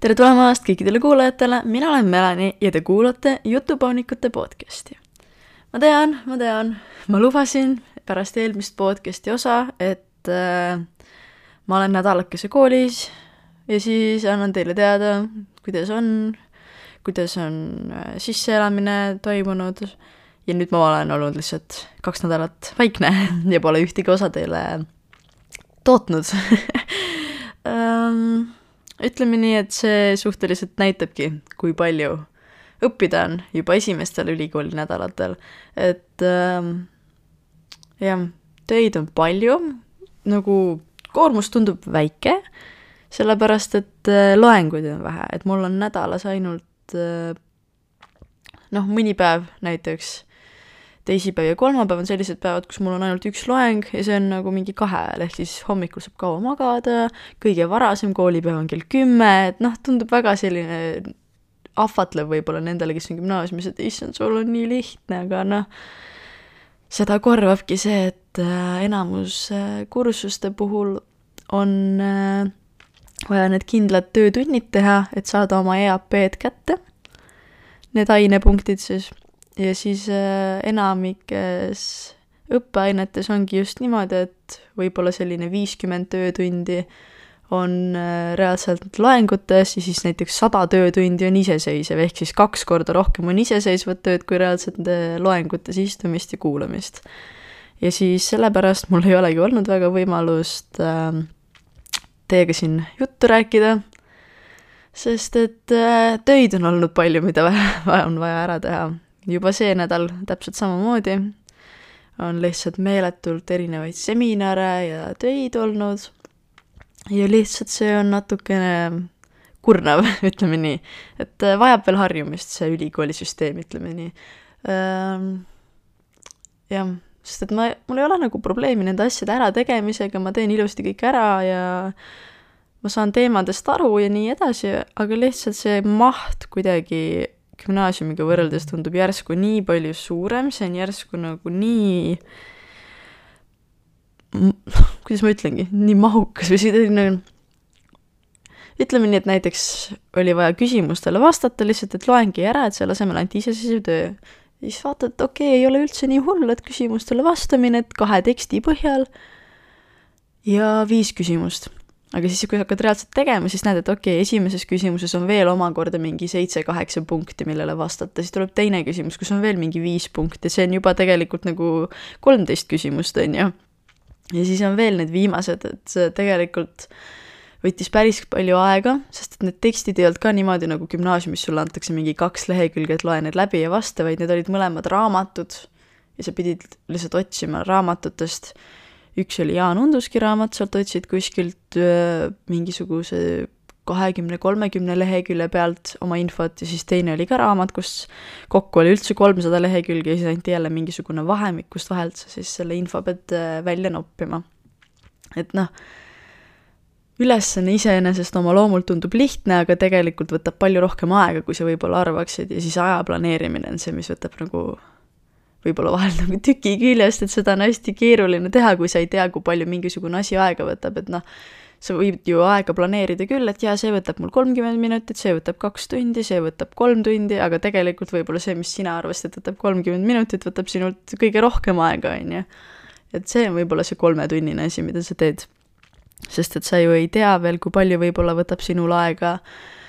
tere tulemast kõikidele kuulajatele, mina olen Melani ja te kuulate Jutupaunikute podcasti. ma tean, ma tean, ma lubasin pärast eelmist podcasti osa, et äh, ma olen nädalakese koolis ja siis annan teile teada, kuidas on, kuidas on äh, sisseelamine toimunud. Ja nüüd ma olen olnud lihtsalt kaks nädalat vaikne ja pole ühtegi osa teile tootnud. Um, ütleme nii, et see suhteliselt näitabki, kui palju õppida on juba esimestel ülikooli nädalatel, et ähm, jah, töid on palju, nagu koormus tundub väike, sellepärast et äh, loenguid on vähe, et mul on nädalas ainult äh, noh, mõni päev näiteks teisipäev ja kolmapäev on sellised päevad, kus mul on ainult üks loeng ja see on nagu mingi kahe ajal, ehk siis hommikul saab kaua magada, kõige varasem koolipäev on kell kümme, et noh, tundub väga selline ahvatlev võib-olla nendele, kes on gümnaasiumis, et issand, sul on nii lihtne, aga noh, seda korvabki see, et äh, enamus äh, kursuste puhul on äh, vaja need kindlad töötunnid teha, et saada oma EAP-d kätte, need ainepunktid siis ja siis äh, enamikes õppeainetes ongi just niimoodi, et võib-olla selline viiskümmend töötundi on äh, reaalselt loengutes ja siis näiteks sada töötundi on iseseisev, ehk siis kaks korda rohkem on iseseisvat tööd kui reaalselt äh, loengutes istumist ja kuulamist. ja siis sellepärast mul ei olegi olnud väga võimalust äh, teiega siin juttu rääkida, sest et töid on olnud palju, mida on vaja ära teha juba see nädal täpselt samamoodi on lihtsalt meeletult erinevaid seminare ja töid olnud ja lihtsalt see on natukene kurnav, ütleme nii. et äh, vajab veel harjumist, see ülikoolisüsteem, ütleme nii. Ehm, jah, sest et ma, mul ei ole nagu probleemi nende asjade ärategemisega, ma teen ilusti kõik ära ja ma saan teemadest aru ja nii edasi, aga lihtsalt see maht kuidagi gümnaasiumiga võrreldes tundub järsku nii palju suurem, see on järsku nagu nii kuidas ma ütlengi, nii mahukas või selline ütleme nii, et näiteks oli vaja küsimustele vastata lihtsalt, et loengi ära, et selle asemel anti iseseisev töö. siis vaatad, et okei okay,, ei ole üldse nii hull, et küsimustele vastamine, et kahe teksti põhjal ja viis küsimust aga siis, kui hakkad reaalselt tegema, siis näed, et okei okay,, esimeses küsimuses on veel omakorda mingi seitse-kaheksa punkti, millele vastata, siis tuleb teine küsimus, kus on veel mingi viis punkti, see on juba tegelikult nagu kolmteist küsimust, on ju. ja siis on veel need viimased, et see tegelikult võttis päris palju aega, sest et need tekstid ei olnud ka niimoodi, nagu gümnaasiumis sulle antakse mingi kaks lehekülge, et loe need läbi ja vasta, vaid need olid mõlemad raamatud. Ja sa pidid lihtsalt otsima raamatutest üks oli Jaan Unduski raamat, sealt otsid kuskilt öö, mingisuguse kahekümne, kolmekümne lehekülje pealt oma infot ja siis teine oli ka raamat, kus kokku oli üldse kolmsada lehekülge ja siis anti jälle mingisugune vahemik, kust vahelt sa siis selle info pead välja noppima. et noh, ülesanne iseenesest oma loomult tundub lihtne, aga tegelikult võtab palju rohkem aega, kui sa võib-olla arvaksid ja siis aja planeerimine on see, mis võtab nagu võib-olla vahel nagu tüki küljest, et seda on hästi keeruline teha, kui sa ei tea, kui palju mingisugune asi aega võtab, et noh, sa võid ju aega planeerida küll, et jaa, see võtab mul kolmkümmend minutit, see võtab kaks tundi, see võtab kolm tundi, aga tegelikult võib-olla see, mis sina arvasid, et võtab kolmkümmend minutit, võtab sinult kõige rohkem aega, on ju. et see on võib-olla see kolmetunnine asi, mida sa teed. sest et sa ju ei tea veel, kui palju võib-olla võtab sinul aega äh,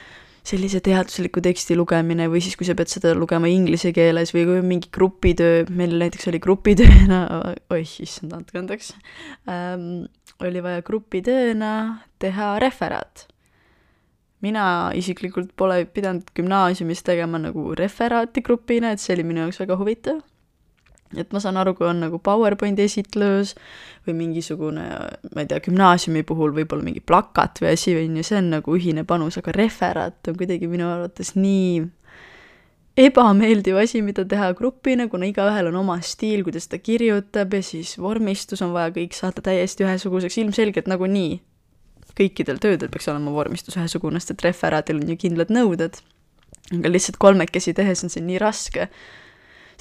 sellise teadusliku teksti lugemine või siis, kui sa pead seda lugema inglise keeles või kui on mingi grupitöö, meil näiteks oli grupitööna oih, issand, andke andeks ähm,, oli vaja grupitööna teha referaat. mina isiklikult pole pidanud gümnaasiumis tegema nagu referaati grupina, et see oli minu jaoks väga huvitav et ma saan aru, kui on nagu PowerPointi esitlus või mingisugune, ma ei tea, gümnaasiumi puhul võib-olla mingi plakat või asi, on ju, see on nagu ühine panus, aga referaat on kuidagi minu arvates nii ebameeldiv asi, mida teha grupina, kuna igaühel on oma stiil, kuidas ta kirjutab ja siis vormistus on vaja kõik saada täiesti ühesuguseks, ilmselgelt nagunii kõikidel töödel peaks olema vormistus ühesugune, sest et referaadil on ju kindlad nõuded. aga lihtsalt kolmekesi tehes on see nii raske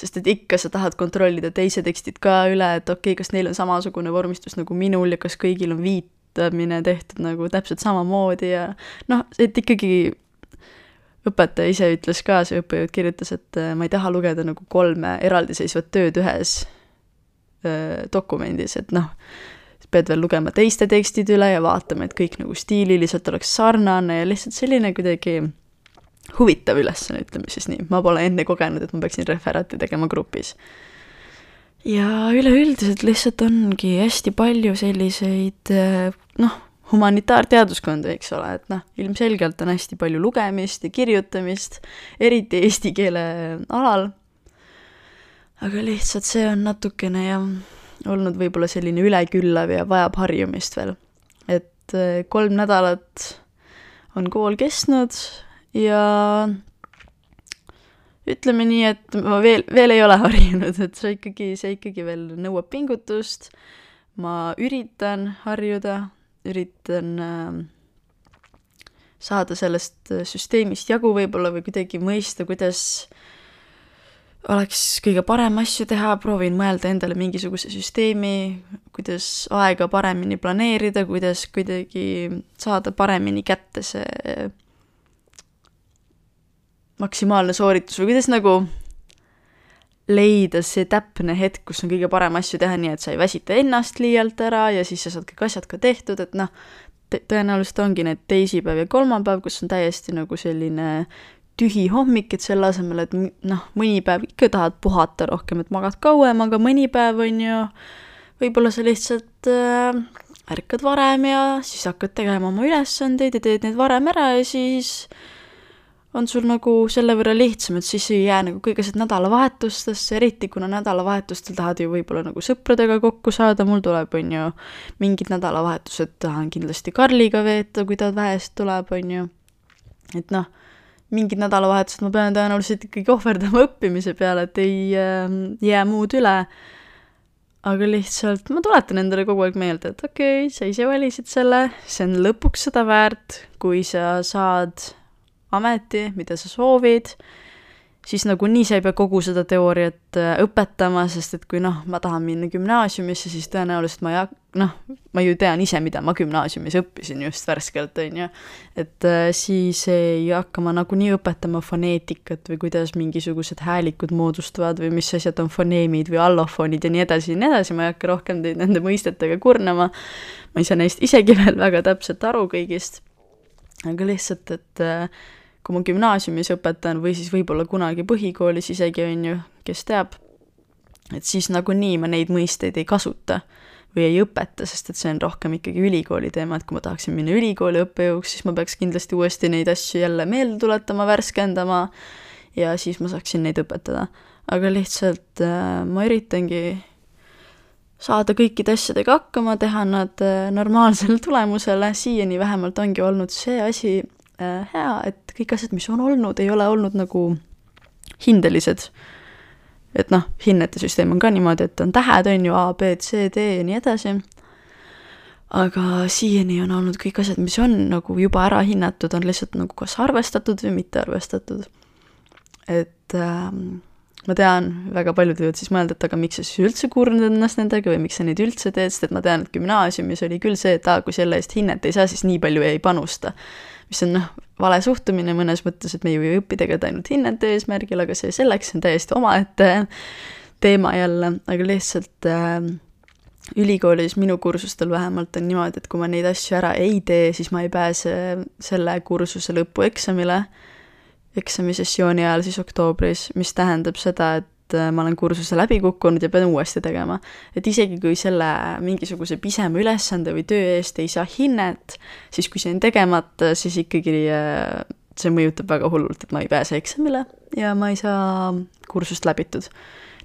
sest et ikka sa tahad kontrollida teise tekstid ka üle, et okei okay,, kas neil on samasugune vormistus nagu minul ja kas kõigil on viit kirjutamine tehtud nagu täpselt samamoodi ja noh, et ikkagi õpetaja ise ütles ka, see õppejõud kirjutas, et äh, ma ei taha lugeda nagu kolme eraldiseisvat tööd ühes öö, dokumendis, et noh, pead veel lugema teiste tekstid üle ja vaatama, et kõik nagu stiililiselt oleks sarnane ja lihtsalt selline kuidagi huvitav ülesanne, ütleme siis nii, ma pole enne kogenud, et ma peaksin referaati tegema grupis. ja üleüldiselt lihtsalt ongi hästi palju selliseid noh, humanitaarteaduskonda, eks ole, et noh, ilmselgelt on hästi palju lugemist ja kirjutamist, eriti eesti keele alal, aga lihtsalt see on natukene jah, olnud võib-olla selline üleküllav ja vajab harjumist veel. et kolm nädalat on kool kestnud ja ütleme nii, et ma veel, veel ei ole harjunud, et see ikkagi, see ikkagi veel nõuab pingutust, ma üritan harjuda, üritan äh, saada sellest süsteemist jagu võib-olla või kuidagi mõista, kuidas oleks kõige parem asju teha, proovin mõelda endale mingisuguse süsteemi, kuidas aega paremini planeerida, kuidas kuidagi saada paremini kätte see maksimaalne sooritus või kuidas nagu leida see täpne hetk, kus on kõige parem asju teha, nii et sa ei väsita ennast liialt ära ja siis sa saad kõik asjad ka tehtud, et noh, tõenäoliselt ongi need teisipäev ja kolmapäev, kus on täiesti nagu selline tühi hommik, et selle asemel, et noh, mõni päev ikka tahad puhata rohkem, et magad kauem, aga mõni päev on ju, võib-olla sa lihtsalt äh, ärkad varem ja siis hakkad tegema oma ülesandeid ja teed need varem ära ja siis äh, on sul nagu selle võrra lihtsam, et siis ei jää nagu kõik asjad nädalavahetustesse, eriti kuna nädalavahetustel tahad ju võib-olla nagu sõpradega kokku saada, mul tuleb, on ju, mingid nädalavahetused tahan kindlasti Karliga veeta, kui ta vähest tuleb, on ju. et noh, mingid nädalavahetused ma pean tõenäoliselt ikkagi ohverdama õppimise peale, et ei äh, jää muud üle. aga lihtsalt ma tuletan endale kogu aeg meelde, et okei okay,, sa ise valisid selle, see on lõpuks seda väärt, kui sa saad ameti, mida sa soovid, siis nagunii sa ei pea kogu seda teooriat äh, õpetama, sest et kui noh, ma tahan minna gümnaasiumisse, siis tõenäoliselt ma ei hak-, noh, ma ju tean ise, mida ma gümnaasiumis õppisin just värskelt, on ju. et äh, siis ei hakka ma nagunii õpetama foneetikat või kuidas mingisugused häälikud moodustuvad või mis asjad on foneemid või allofoonid ja nii edasi ja nii edasi, ma ei hakka rohkem teid nende mõistetega kurnama. ma ei saa neist isegi veel väga täpselt aru kõigist. aga lihtsalt, et äh, kui ma gümnaasiumis õpetan või siis võib-olla kunagi põhikoolis isegi, on ju, kes teab, et siis nagunii ma neid mõisteid ei kasuta või ei õpeta, sest et see on rohkem ikkagi ülikooli teema, et kui ma tahaksin minna ülikooli õppejõuks, siis ma peaks kindlasti uuesti neid asju jälle meelde tuletama, värskendama ja siis ma saaksin neid õpetada. aga lihtsalt äh, ma üritangi saada kõikide asjadega hakkama, teha nad äh, normaalsele tulemusele, siiani vähemalt ongi olnud see asi, hea, et kõik asjad, mis on olnud, ei ole olnud nagu hindelised. et noh, hinnete süsteem on ka niimoodi, et on tähed, on ju, A, B, C, D ja nii edasi, aga siiani on olnud kõik asjad, mis on nagu juba ära hinnatud, on lihtsalt nagu kas arvestatud või mitte arvestatud. et ähm, ma tean, väga paljud võivad siis mõelda, et aga miks sa siis üldse kurnad ennast nendega või miks sa neid üldse teed, sest et ma tean, et gümnaasiumis oli küll see, et aa, kui selle eest hinnet ei saa, siis nii palju ei panusta mis on noh, vale suhtumine mõnes mõttes, et me ju ei õpi tegelikult ainult hinnete eesmärgil, aga see selleks on täiesti omaette teema jälle, aga lihtsalt äh, ülikoolis minu kursustel vähemalt on niimoodi, et kui ma neid asju ära ei tee, siis ma ei pääse selle kursuse lõpueksamile, eksamisessiooni ajal siis oktoobris, mis tähendab seda, et ma olen kursuse läbi kukkunud ja pean uuesti tegema. et isegi kui selle mingisuguse pisema ülesande või töö eest ei saa hinnet, siis kui see on tegemata, siis ikkagi äh, see mõjutab väga hullult, et ma ei pääse eksamile ja ma ei saa kursust läbitud.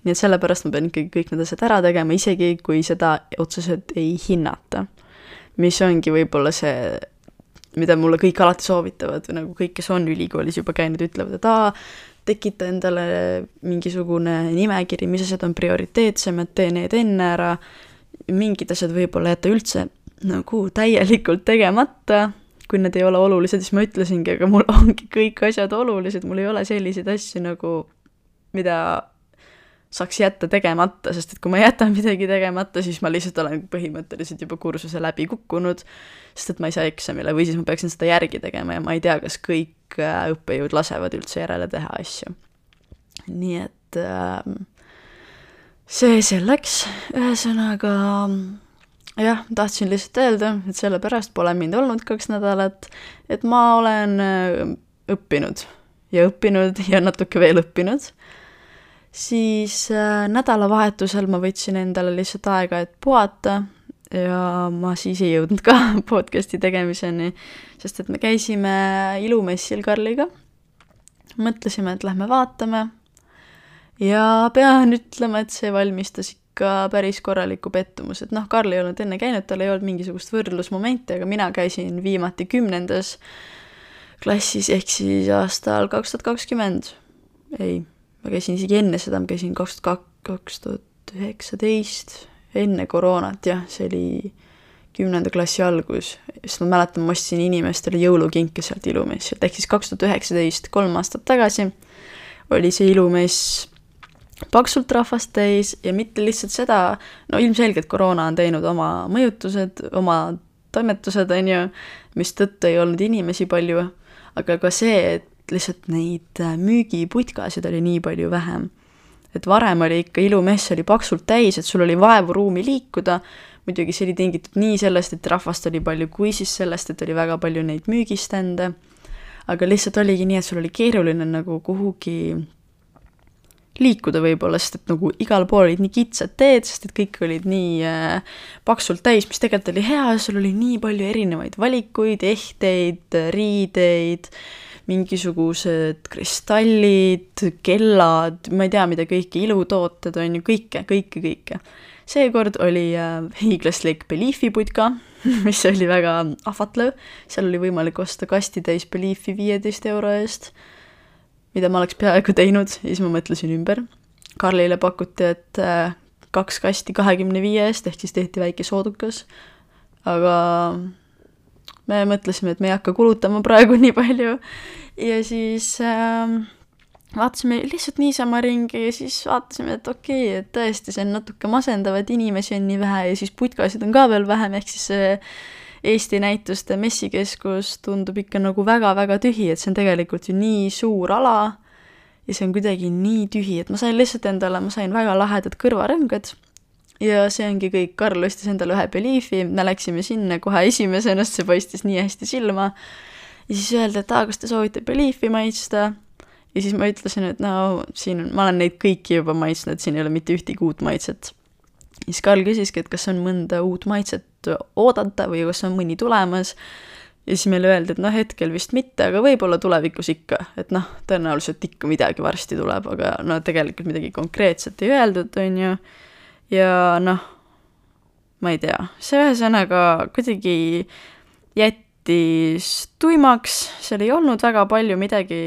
nii et sellepärast ma pean ikkagi kõik need asjad ära tegema, isegi kui seda otseselt ei hinnata. mis ongi võib-olla see mida mulle kõik alati soovitavad või nagu kõik, kes on ülikoolis juba käinud, ütlevad, et aa, tekita endale mingisugune nimekiri, mis asjad on prioriteetsemad, tee need enne ära, mingid asjad võib-olla jätta üldse nagu täielikult tegemata, kui need ei ole olulised, siis ma ütlesingi, aga mul ongi kõik asjad olulised, mul ei ole selliseid asju nagu, mida saaks jätta tegemata, sest et kui ma jätan midagi tegemata, siis ma lihtsalt olen põhimõtteliselt juba kursuse läbi kukkunud, sest et ma ei saa eksamile või siis ma peaksin seda järgi tegema ja ma ei tea, kas kõik äh, õppejõud lasevad üldse järele teha asju. nii et äh, see selleks, ühesõnaga jah, tahtsin lihtsalt öelda, et sellepärast pole mind olnud kaks nädalat, et ma olen äh, õppinud ja õppinud ja natuke veel õppinud siis äh, nädalavahetusel ma võtsin endale lihtsalt aega, et puhata. Ja ma siis ei jõudnud ka podcast'i tegemiseni, sest et me käisime ilumessil Karliga, mõtlesime, et lähme vaatame. Ja pean ütlema, et see valmistas ikka päris korraliku pettumuse, et noh, Karl ei olnud enne käinud, tal ei olnud mingisugust võrdlusmomenti, aga mina käisin viimati kümnendas klassis, ehk siis aastal kaks tuhat kakskümmend, ei ma käisin isegi enne seda, ma käisin kaks tuhat kaks tuhat üheksateist, enne koroonat, jah, see oli kümnenda klassi algus, sest ma mäletan, ma ostsin inimestele jõulukinke sealt ilumessilt, ehk siis kaks tuhat üheksateist, kolm aastat tagasi, oli see ilumess paksult rahvast täis ja mitte lihtsalt seda, no ilmselgelt koroona on teinud oma mõjutused, oma toimetused, on ju, mistõttu ei olnud inimesi palju, aga ka see, et lihtsalt neid äh, müügiputkasid oli nii palju vähem. et varem oli ikka ilumess oli paksult täis, et sul oli vaevu ruumi liikuda, muidugi see oli tingitud nii sellest, et rahvast oli palju, kui siis sellest, et oli väga palju neid müügistände, aga lihtsalt oligi nii, et sul oli keeruline nagu kuhugi liikuda võib-olla, sest et nagu igal pool olid nii kitsad teed, sest et kõik olid nii äh, paksult täis, mis tegelikult oli hea, sul oli nii palju erinevaid valikuid, ehteid, riideid äh,, mingisugused kristallid, kellad, ma ei tea, mida kõike, ilutooted on ju, kõike, kõike, kõike. seekord oli äh, hiiglaslik Beliefi putka, mis oli väga ahvatlev, seal oli võimalik osta kastitäis Beliefi viieteist euro eest, mida ma oleks peaaegu teinud ja siis ma mõtlesin ümber. Karlile pakuti, et äh, kaks kasti kahekümne viie eest, ehk siis tehti väike soodukas, aga me mõtlesime, et me ei hakka kulutama praegu nii palju. Ja siis äh, vaatasime lihtsalt niisama ringi ja siis vaatasime, et okei okay,, et tõesti, see on natuke masendav, et inimesi on nii vähe ja siis putkasid on ka veel vähem, ehk siis see Eesti näituste messikeskus tundub ikka nagu väga-väga tühi, et see on tegelikult ju nii suur ala ja see on kuidagi nii tühi, et ma sain lihtsalt endale, ma sain väga lahedad kõrvarõngad ja see ongi kõik, Karl ostis endale ühe Beliefi, me läksime sinna kohe esimesena, sest see paistis nii hästi silma. ja siis öeldi, et aa, kas te soovite Beliefi maitsta? ja siis ma ütlesin, et no siin on, ma olen neid kõiki juba maitsnud, siin ei ole mitte ühtegi uut maitset. ja siis Karl küsiski, et kas on mõnda uut maitset oodata või kas on mõni tulemas. ja siis meile öeldi, et noh, hetkel vist mitte, aga võib-olla tulevikus ikka, et noh, tõenäoliselt ikka midagi varsti tuleb, aga no tegelikult midagi konkreetset ei öeldud, on ju ja noh, ma ei tea, see ühesõnaga kuidagi jättis tuimaks, seal ei olnud väga palju midagi,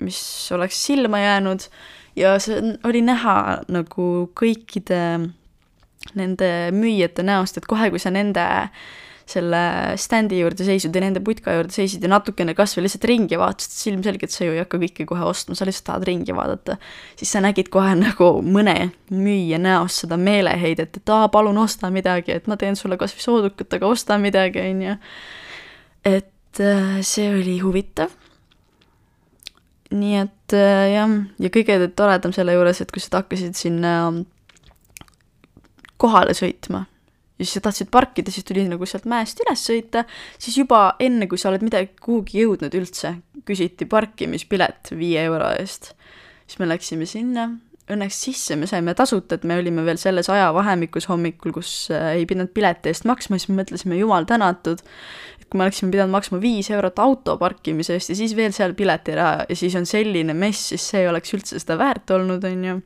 mis oleks silma jäänud. Ja see oli näha nagu kõikide nende müüjate näost, et kohe, kui sa nende äh, selle standi juurde seisid ja nende putka juurde seisid ja natukene kas või lihtsalt ringi vaatasid, siis ilmselgelt sa ju ei hakka kõike kohe ostma, sa lihtsalt tahad ringi vaadata. siis sa nägid kohe nagu mõne müüja näost seda meeleheidet, et aa, palun osta midagi, et ma teen sulle kas või soodukut, aga osta midagi, on ju. et äh, see oli huvitav nii et äh, jah, ja kõige toredam selle juures, et kui sa hakkasid sinna kohale sõitma, ja siis sa tahtsid parkida, siis tuli nagu sealt mäest üles sõita, siis juba enne, kui sa oled midagi kuhugi jõudnud üldse, küsiti parkimispilet viie euro eest. siis me läksime sinna, õnneks sisse me saime tasuta, et me olime veel selles ajavahemikus hommikul, kus äh, ei pidanud pileti eest maksma, siis me mõtlesime, jumal tänatud, kui me oleksime pidanud maksma viis eurot auto parkimise eest ja siis veel seal piletiraha ja siis on selline mess, siis see ei oleks üldse seda väärt olnud, on ju.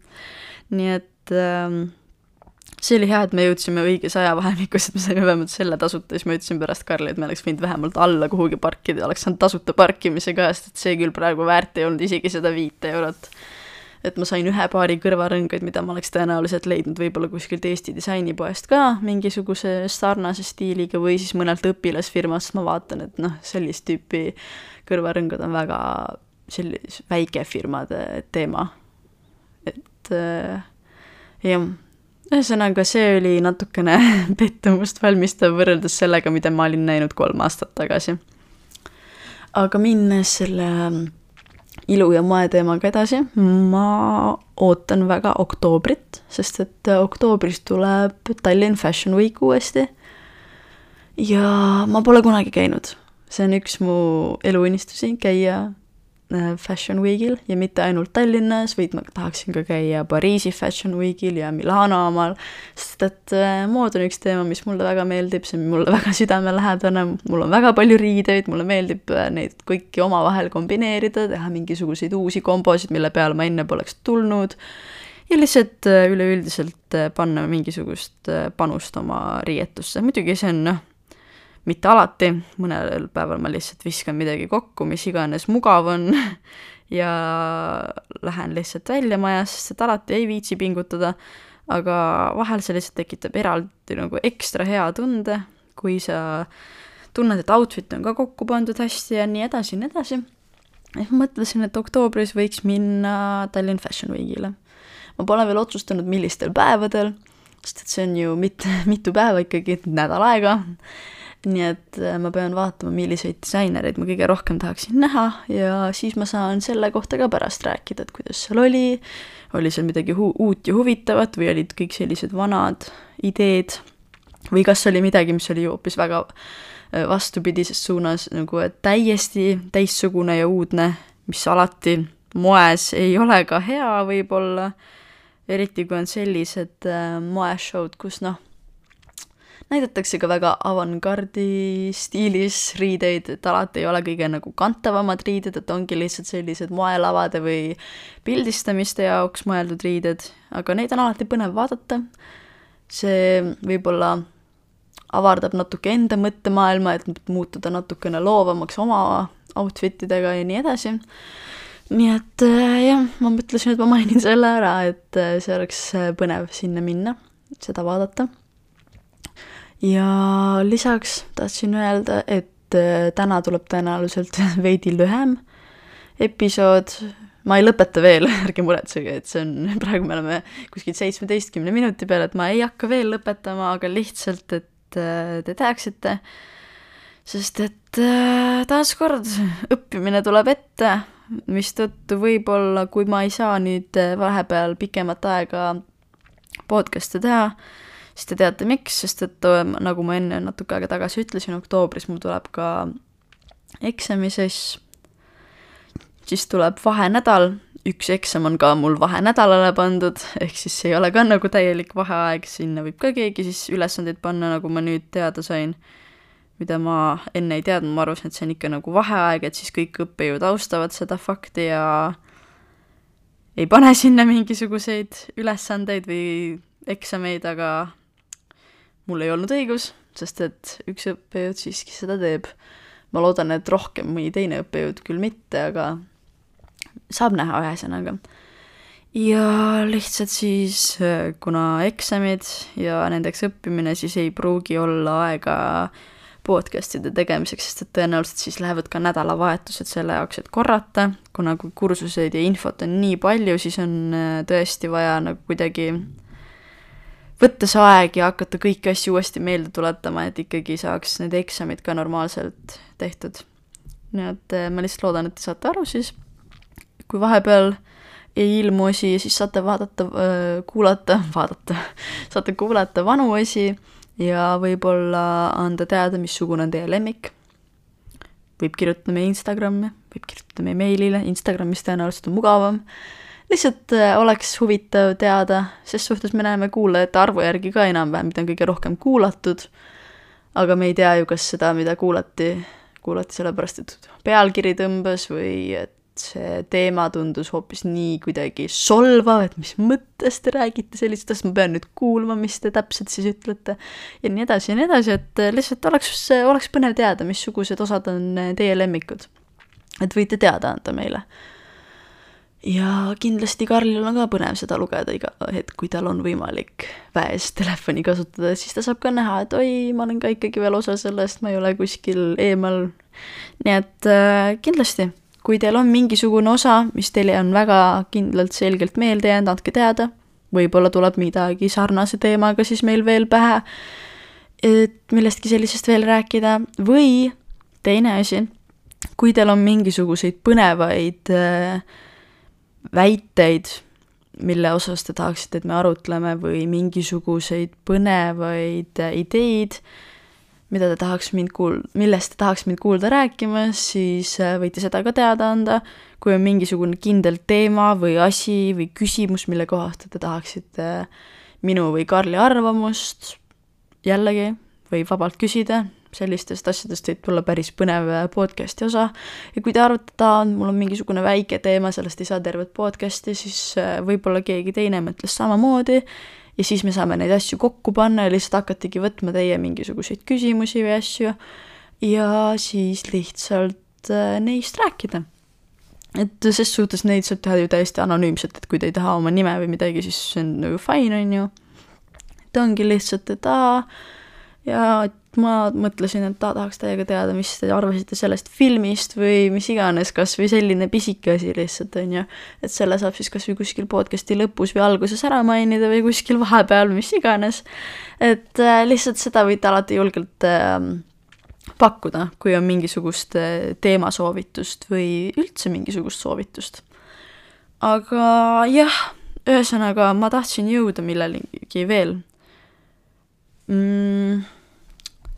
nii et ähm, see oli hea, et me jõudsime õiges ajavahemikus, et me saime vähemalt selle tasuta, siis ma ütlesin pärast Karli, et me oleks võinud vähemalt alla kuhugi parkida, oleks saanud tasuta parkimise ka, sest et see küll praegu väärt ei olnud isegi seda viite eurot. et ma sain ühe paari kõrvarõngaid, mida ma oleks tõenäoliselt leidnud võib-olla kuskilt Eesti disainipoest ka mingisuguse sarnase stiiliga või siis mõnelt õpilasfirmast, ma vaatan, et noh, sellist tüüpi kõrvarõngad on väga sellis-, väikefirmade teema. et äh, jah, ühesõnaga see oli natukene pettumust valmistav võrreldes sellega, mida ma olin näinud kolm aastat tagasi. aga minnes selle ilu ja moe teemaga edasi, ma ootan väga oktoobrit, sest et oktoobris tuleb Tallinn Fashion Week uuesti. ja ma pole kunagi käinud, see on üks mu eluunistusi, käia Äh, Fashion Weekil ja mitte ainult Tallinnas, vaid ma tahaksin ka käia Pariisi Fashion Weekil ja Milano omal, sest et äh, mood on üks teema, mis mulle väga meeldib, see on mulle väga südamelähedane, mul on väga palju riideid, mulle meeldib äh, neid kõiki omavahel kombineerida, teha mingisuguseid uusi kombosid, mille peale ma enne poleks tulnud, ja lihtsalt üleüldiselt panna mingisugust panust oma riietusse, muidugi see on noh, mitte alati, mõnel päeval ma lihtsalt viskan midagi kokku, mis iganes mugav on ja lähen lihtsalt välja majast, sest et alati ei viitsi pingutada, aga vahel see lihtsalt tekitab eraldi nagu ekstra hea tunde, kui sa tunned, et outfit on ka kokku pandud hästi ja nii edasi ja nii edasi. ja ma mõtlesin, et oktoobris võiks minna Tallinn Fashion Weekile. ma pole veel otsustanud, millistel päevadel, sest et see on ju mit-, mitu päeva ikkagi, nädal aega nii et äh, ma pean vaatama, milliseid disainereid ma kõige rohkem tahaksin näha ja siis ma saan selle kohta ka pärast rääkida, et kuidas seal oli, oli seal midagi uut ja huvitavat või olid kõik sellised vanad ideed? Või kas oli midagi, mis oli hoopis väga äh, vastupidises suunas nagu täiesti teistsugune ja uudne, mis alati moes ei ole ka hea võib-olla, eriti kui on sellised äh, moeshow'd, kus noh, näidatakse ka väga avangardi stiilis riideid, et alati ei ole kõige nagu kantavamad riided, et ongi lihtsalt sellised moelavade või pildistamiste jaoks mõeldud riided, aga neid on alati põnev vaadata. see võib-olla avardab natuke enda mõttemaailma, et muutuda natukene loovamaks oma outfit idega ja nii edasi. nii et äh, jah, ma mõtlesin, et ma mainin selle ära, et äh, see oleks äh, põnev sinna minna, seda vaadata ja lisaks tahtsin öelda, et äh, täna tuleb tõenäoliselt veidi lühem episood, ma ei lõpeta veel, ärge muretsege, et see on, praegu me oleme kuskil seitsmeteistkümne minuti peal, et ma ei hakka veel lõpetama, aga lihtsalt, et äh, te teaksite, sest et äh, taaskord õppimine tuleb ette, mistõttu võib-olla, kui ma ei saa nüüd vahepeal pikemat aega podcast'e teha, siis te teate, miks, sest et nagu ma enne natuke aega tagasi ütlesin, oktoobris mul tuleb ka eksamisess, siis tuleb vahenädal, üks eksam on ka mul vahenädalale pandud, ehk siis ei ole ka nagu täielik vaheaeg, sinna võib ka keegi siis ülesandeid panna, nagu ma nüüd teada sain, mida ma enne ei teadnud, ma arvasin, et see on ikka nagu vaheaeg, et siis kõik õppejõud austavad seda fakti ja ei pane sinna mingisuguseid ülesandeid või eksameid, aga mul ei olnud õigus, sest et üks õppejõud siiski seda teeb. ma loodan, et rohkem mõni teine õppejõud küll mitte, aga saab näha, ühesõnaga. ja lihtsalt siis, kuna eksamid ja nendeks õppimine, siis ei pruugi olla aega podcast'ide tegemiseks, sest et tõenäoliselt siis lähevad ka nädalavahetused selle jaoks, et korrata, kuna kui kursuseid ja infot on nii palju, siis on äh, tõesti vaja nagu kuidagi võtta see aeg ja hakata kõiki asju uuesti meelde tuletama, et ikkagi saaks need eksamid ka normaalselt tehtud. nii et eh, ma lihtsalt loodan, et te saate aru siis, kui vahepeal ei ilmu osi, siis saate vaadata, kuulata, vaadata, saate kuulata vanu osi ja võib-olla anda teada, missugune on teie lemmik. võib kirjutada meie Instagrami, võib kirjutada meie meilile, Instagramis tõenäoliselt on mugavam lihtsalt äh, oleks huvitav teada, ses suhtes me näeme kuulajate arvu järgi ka enam-vähem, mida on kõige rohkem kuulatud, aga me ei tea ju, kas seda, mida kuulati, kuulati sellepärast, et pealkiri tõmbas või et see teema tundus hoopis nii kuidagi solvav, et mis mõttes te räägite sellist asja, ma pean nüüd kuulma, mis te täpselt siis ütlete, ja nii edasi ja nii edasi, et lihtsalt oleks, oleks põnev teada, missugused osad on teie lemmikud. et võite teada anda meile ja kindlasti Karlil on ka põnev seda lugeda iga hetk, kui tal on võimalik väes telefoni kasutada, siis ta saab ka näha, et oi, ma olen ka ikkagi veel osa sellest, ma ei ole kuskil eemal. nii et äh, kindlasti, kui teil on mingisugune osa, mis teile on väga kindlalt selgelt meelde jäänud, andke teada, võib-olla tuleb midagi sarnase teemaga siis meil veel pähe, et millestki sellisest veel rääkida, või teine asi, kui teil on mingisuguseid põnevaid äh, väiteid, mille osas te tahaksite, et me arutleme või mingisuguseid põnevaid äh, ideid, mida te tahaks mind kuul-, millest te tahaks mind kuulda rääkimas, siis äh, võite seda ka teada anda. kui on mingisugune kindel teema või asi või küsimus, mille kohta te tahaksite minu või Karli arvamust, jällegi võib vabalt küsida, sellistest asjadest võib tulla päris põnev äh, podcast'i osa. ja kui te arvate, et aa, mul on mingisugune väike teema, sellest ei saa tervet podcast'i, siis äh, võib-olla keegi teine mõtles samamoodi ja siis me saame neid asju kokku panna ja lihtsalt hakatigi võtma teie mingisuguseid küsimusi või asju ja siis lihtsalt äh, neist rääkida. et ses suhtes neid saab teha ju täiesti anonüümselt, et kui te ei taha oma nime või midagi, siis see on nagu fine, on ju. et ongi lihtsalt, et aa, ja et ma mõtlesin, et ta tahaks teiega teada, mis te arvasite sellest filmist või mis iganes, kas või selline pisike asi lihtsalt, on ju. et selle saab siis kas või kuskil podcast'i lõpus või alguses ära mainida või kuskil vahepeal, mis iganes. et äh, lihtsalt seda võite alati julgelt äh, pakkuda, kui on mingisugust äh, teemasoovitust või üldse mingisugust soovitust. aga jah, ühesõnaga ma tahtsin jõuda millelegi veel mm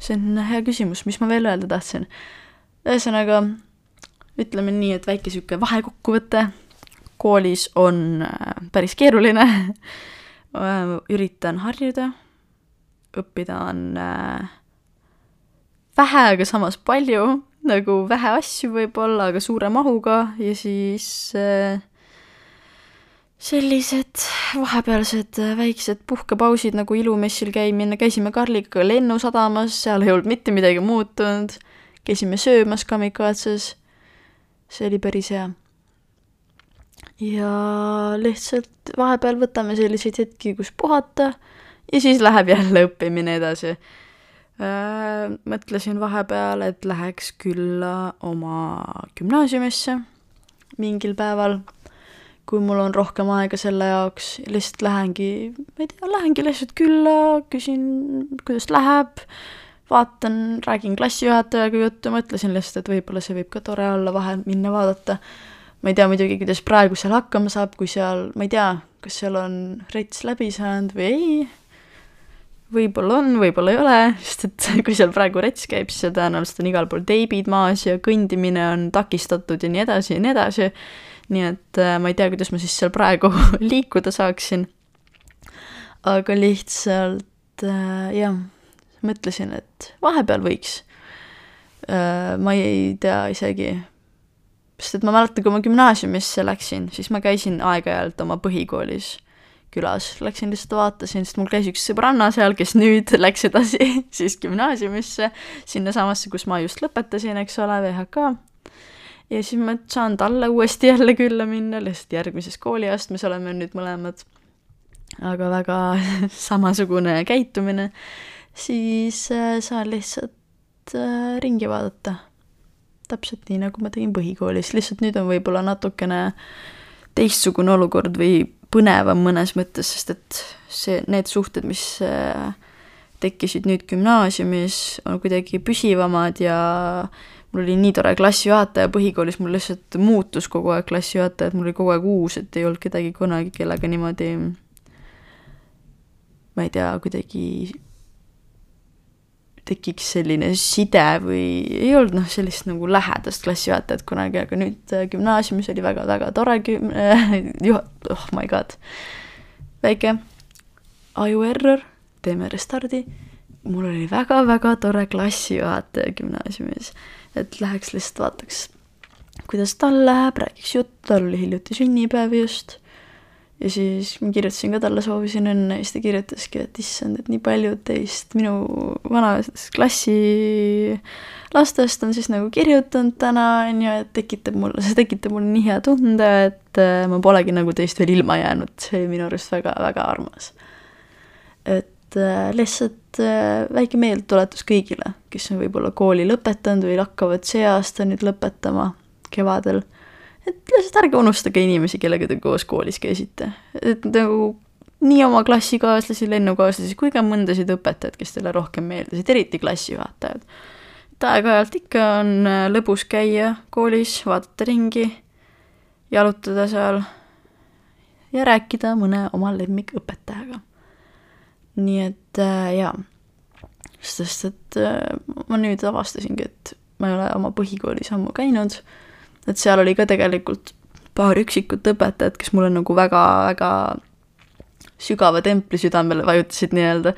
see on hea küsimus, mis ma veel öelda tahtsin. ühesõnaga, ütleme nii, et väike niisugune vahekokkuvõte, koolis on äh, päris keeruline. Äh, üritan harjuda, õppida on äh, vähe, aga samas palju, nagu vähe asju võib-olla, aga suure mahuga. Ja siis äh, sellised vahepealsed äh, väiksed puhkepausid nagu ilumessil käimine, käisime Karliga lennusadamas, seal ei olnud mitte midagi muutunud, käisime söömas Kamikatses, see oli päris hea. ja lihtsalt vahepeal võtame selliseid hetki, kus puhata ja siis läheb jälle õppimine edasi äh,. mõtlesin vahepeal, et läheks külla oma gümnaasiumisse mingil päeval kui mul on rohkem aega selle jaoks, lihtsalt lähengi, ma ei tea, lähengi lihtsalt külla, küsin, kuidas läheb, vaatan, räägin klassijuhatajaga juttu, mõtlesin lihtsalt, et võib-olla see võib ka tore olla vahel minna vaadata. ma ei tea muidugi, kuidas praegu seal hakkama saab, kui seal, ma ei tea, kas seal on rets läbi saanud või ei, võib-olla on, võib-olla ei ole, sest et kui seal praegu rets käib, siis tõenäoliselt on igal pool teibid maas ja kõndimine on takistatud ja nii edasi ja nii edasi nii et äh, ma ei tea, kuidas ma siis seal praegu liikuda saaksin. aga lihtsalt äh, jah, mõtlesin, et vahepeal võiks äh,. ma ei tea isegi, sest et ma mäletan, kui ma gümnaasiumisse läksin, siis ma käisin aeg-ajalt oma põhikoolis külas, läksin lihtsalt vaatasin, sest mul käis üks sõbranna seal, kes nüüd läks edasi siis gümnaasiumisse, sinnasamasse, kus ma just lõpetasin, eks ole, VHK ja siis ma saan talle uuesti jälle külla minna, lihtsalt järgmises kooliastmes oleme nüüd mõlemad. aga väga samasugune käitumine, siis äh, saan lihtsalt äh, ringi vaadata. täpselt nii, nagu ma tegin põhikoolis, lihtsalt nüüd on võib-olla natukene teistsugune olukord või põnevam mõnes mõttes, sest et see, need suhted, mis äh, tekkisid nüüd gümnaasiumis, on kuidagi püsivamad ja mul oli nii tore klassijuhataja põhikoolis, mul lihtsalt muutus kogu aeg klassijuhataja, et mul oli kogu aeg uus, et ei olnud kedagi kunagi, kellega niimoodi ma ei tea, kuidagi tekiks selline side või ei olnud noh, sellist nagu lähedast klassijuhatajat kunagi, aga nüüd äh, gümnaasiumis oli väga-väga tore güm- äh,, juht-, oh my god, väike ajuerror, teeme restardi, mul oli väga-väga tore klassijuhataja gümnaasiumis et läheks lihtsalt vaataks, kuidas tal läheb, räägiks juttu, tal oli hiljuti sünnipäev just. ja siis ma kirjutasin ka talle, soovisin õnne ja siis ta kirjutaski, et issand, et nii paljud teist minu vanast klassi lastest on siis nagu kirjutanud täna, on ju, et tekitab mulle, see tekitab mulle nii hea tunde, et äh, ma polegi nagu teist veel ilma jäänud, see oli minu arust väga-väga armas. et et äh, lihtsalt äh, väike meeldetuletus kõigile, kes on võib-olla kooli lõpetanud või hakkavad see aasta nüüd lõpetama kevadel. et lihtsalt ärge unustage inimesi, kellega te koos koolis käisite. et nagu nii oma klassikaaslasi, lennukaaslasi kui ka mõndasid õpetajaid, kes teile rohkem meeldisid, eriti klassijuhatajad. et aeg-ajalt ikka on äh, lõbus käia koolis, vaadata ringi, jalutada seal ja rääkida mõne oma lemmikõpetajaga. Nii et äh, jaa, sest et äh, ma nüüd avastasingi, et ma ei ole oma põhikoolis ammu käinud, et seal oli ka tegelikult paar üksikut õpetajat, kes mulle nagu väga-väga sügava templi südamele vajutasid nii-öelda.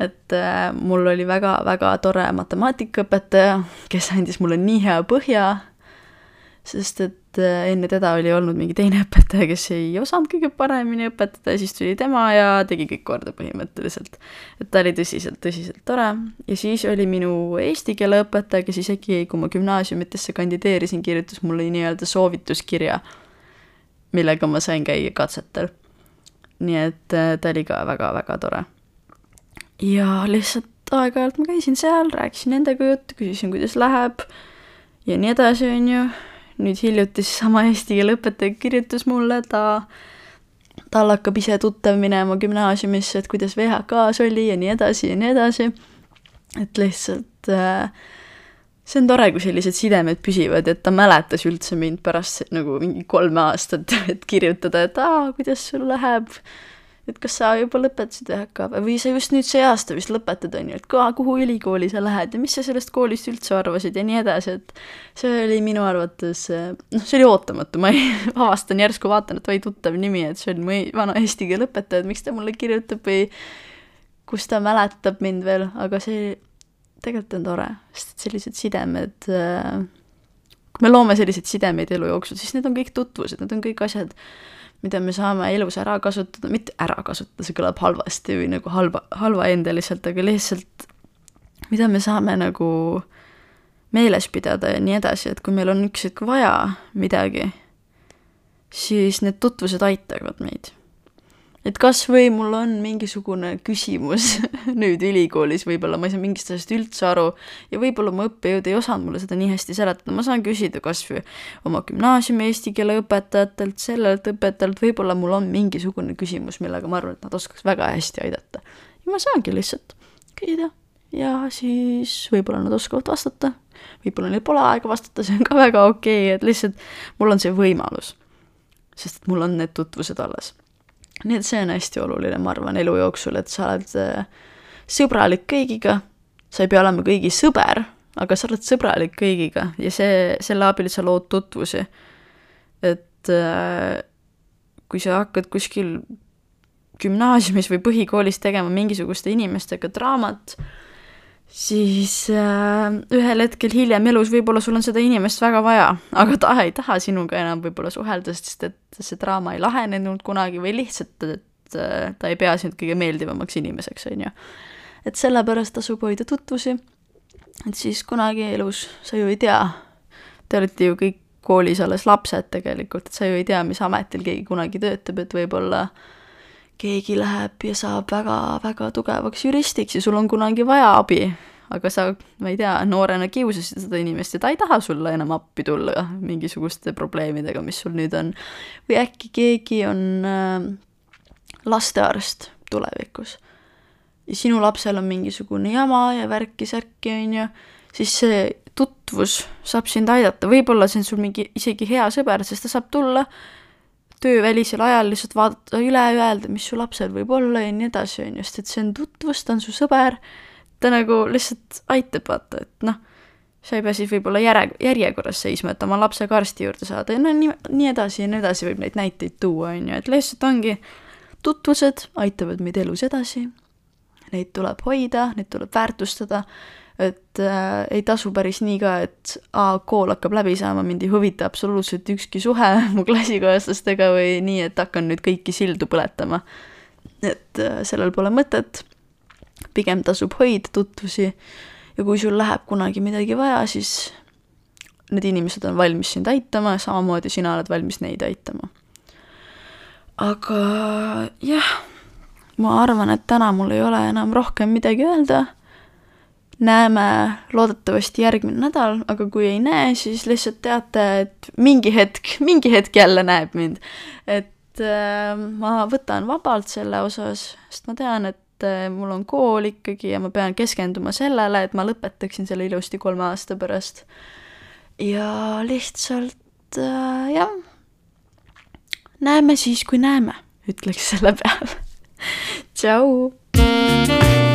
et äh, mul oli väga-väga tore matemaatikaõpetaja, kes andis mulle nii hea põhja, sest et äh, enne teda oli olnud mingi teine õpetaja, kes ei osanud kõige paremini õpetada ja siis tuli tema ja tegi kõik korda põhimõtteliselt. et ta oli tõsiselt, tõsiselt tore ja siis oli minu eesti keele õpetaja, kes isegi, kui ma gümnaasiumitesse kandideerisin, kirjutas mulle nii-öelda soovituskirja, millega ma sain käia katsetel nii et äh, ta oli ka väga-väga tore. ja lihtsalt aeg-ajalt ma käisin seal, rääkisin nendega juttu, küsisin, kuidas läheb ja nii edasi, on ju. Nüüd hiljuti seesama eesti keele õpetaja kirjutas mulle, ta, tal hakkab ise tuttav minema gümnaasiumisse, et kuidas VHK-s oli ja nii edasi ja nii edasi. et lihtsalt äh, see on tore, kui sellised sidemed püsivad, et ta mäletas üldse mind pärast nagu mingi kolme aastat, et kirjutada, et aa, kuidas sul läheb. Et kas sa juba lõpetasid VHK või sa just nüüd see aasta vist lõpetad, on ju, et ka, kuhu ülikooli sa lähed ja mis sa sellest koolist üldse arvasid ja nii edasi, et see oli minu arvates, noh, see oli ootamatu, ma ei, avastan järsku, vaatan, et oi, tuttav nimi, et see on mu vana eesti keele õpetaja, et miks ta mulle kirjutab või kus ta mäletab mind veel, aga see tegelikult on tore, sest et sellised sidemed, äh, kui me loome selliseid sidemeid elu jooksul, siis need on kõik tutvused, need on kõik asjad, mida me saame elus ära kasutada, mitte ära kasutada, see kõlab halvasti või nagu halba, halvaendeliselt, aga lihtsalt mida me saame nagu meeles pidada ja nii edasi, et kui meil on üks hetk vaja midagi, siis need tutvused aitavad meid et kas või mul on mingisugune küsimus nüüd ülikoolis, võib-olla ma ei saa mingist asjast üldse aru ja võib-olla mu õppejõud ei osanud mulle seda nii hästi seletada, ma saan küsida kas või oma gümnaasiumi eesti keele õpetajatelt, sellelt õpetajalt, võib-olla mul on mingisugune küsimus, millega ma arvan, et nad oskaks väga hästi aidata. ja ma saangi lihtsalt küsida ja siis võib-olla nad oskavad vastata, võib-olla neil pole aega vastata, see on ka väga okei okay,, et lihtsalt mul on see võimalus. sest et mul on need tutvused alles nii et see on hästi oluline, ma arvan, elu jooksul, et sa oled äh, sõbralik kõigiga, sa ei pea olema kõigi sõber, aga sa oled sõbralik kõigiga ja see, selle abil sa lood tutvusi. et äh, kui sa hakkad kuskil gümnaasiumis või põhikoolis tegema mingisuguste inimestega draamat, siis äh, ühel hetkel hiljem elus võib-olla sul on seda inimest väga vaja, aga ta ei taha sinuga enam võib-olla suhelda, sest et see draama ei lahenenud kunagi või lihtsalt, et äh, ta ei pea sind kõige meeldivamaks inimeseks, on ju. et sellepärast tasub hoida tutvusi, et siis kunagi elus sa ju ei tea, te olete ju kõik koolis alles lapsed tegelikult, et sa ju ei tea, mis ametil keegi kunagi töötab, et võib-olla äh, keegi läheb ja saab väga-väga tugevaks juristiks ja sul on kunagi vaja abi, aga sa, ma ei tea, noorena kiusasid seda inimest ja ta ei taha sulle enam appi tulla mingisuguste probleemidega, mis sul nüüd on. või äkki keegi on äh, lastearst tulevikus. Ja sinu lapsel on mingisugune jama ja värki-särki, on ju, siis see tutvus saab sind aidata, võib-olla see on sul mingi isegi hea sõber, sest ta saab tulla töövälisel ajal lihtsalt vaadata üle, öelda, mis su lapsel võib olla ja nii edasi, on ju, sest et see on tutvus, ta on su sõber, ta nagu lihtsalt aitab, vaata, et noh, sa ei pea siis võib-olla järe, järjekorras seisma, et oma lapsega arsti juurde saada ja no nii, nii edasi ja nii edasi võib neid näiteid tuua, on ju, et lihtsalt ongi, tutvused aitavad meid elus edasi, neid tuleb hoida, neid tuleb väärtustada et äh, ei tasu päris nii ka, et aa, kool hakkab läbi saama, mind ei huvita absoluutselt ükski suhe mu klassikaaslastega või nii, et hakkan nüüd kõiki sildu põletama. et äh, sellel pole mõtet, pigem tasub hoida tutvusi ja kui sul läheb kunagi midagi vaja, siis need inimesed on valmis sind aitama samamoodi sina oled valmis neid aitama. aga jah, ma arvan, et täna mul ei ole enam rohkem midagi öelda näeme loodetavasti järgmine nädal, aga kui ei näe, siis lihtsalt teate, et mingi hetk, mingi hetk jälle näeb mind. et äh, ma võtan vabalt selle osas, sest ma tean, et äh, mul on kool ikkagi ja ma pean keskenduma sellele, et ma lõpetaksin selle ilusti kolme aasta pärast. ja lihtsalt äh, jah, näeme siis, kui näeme, ütleks selle peale tšau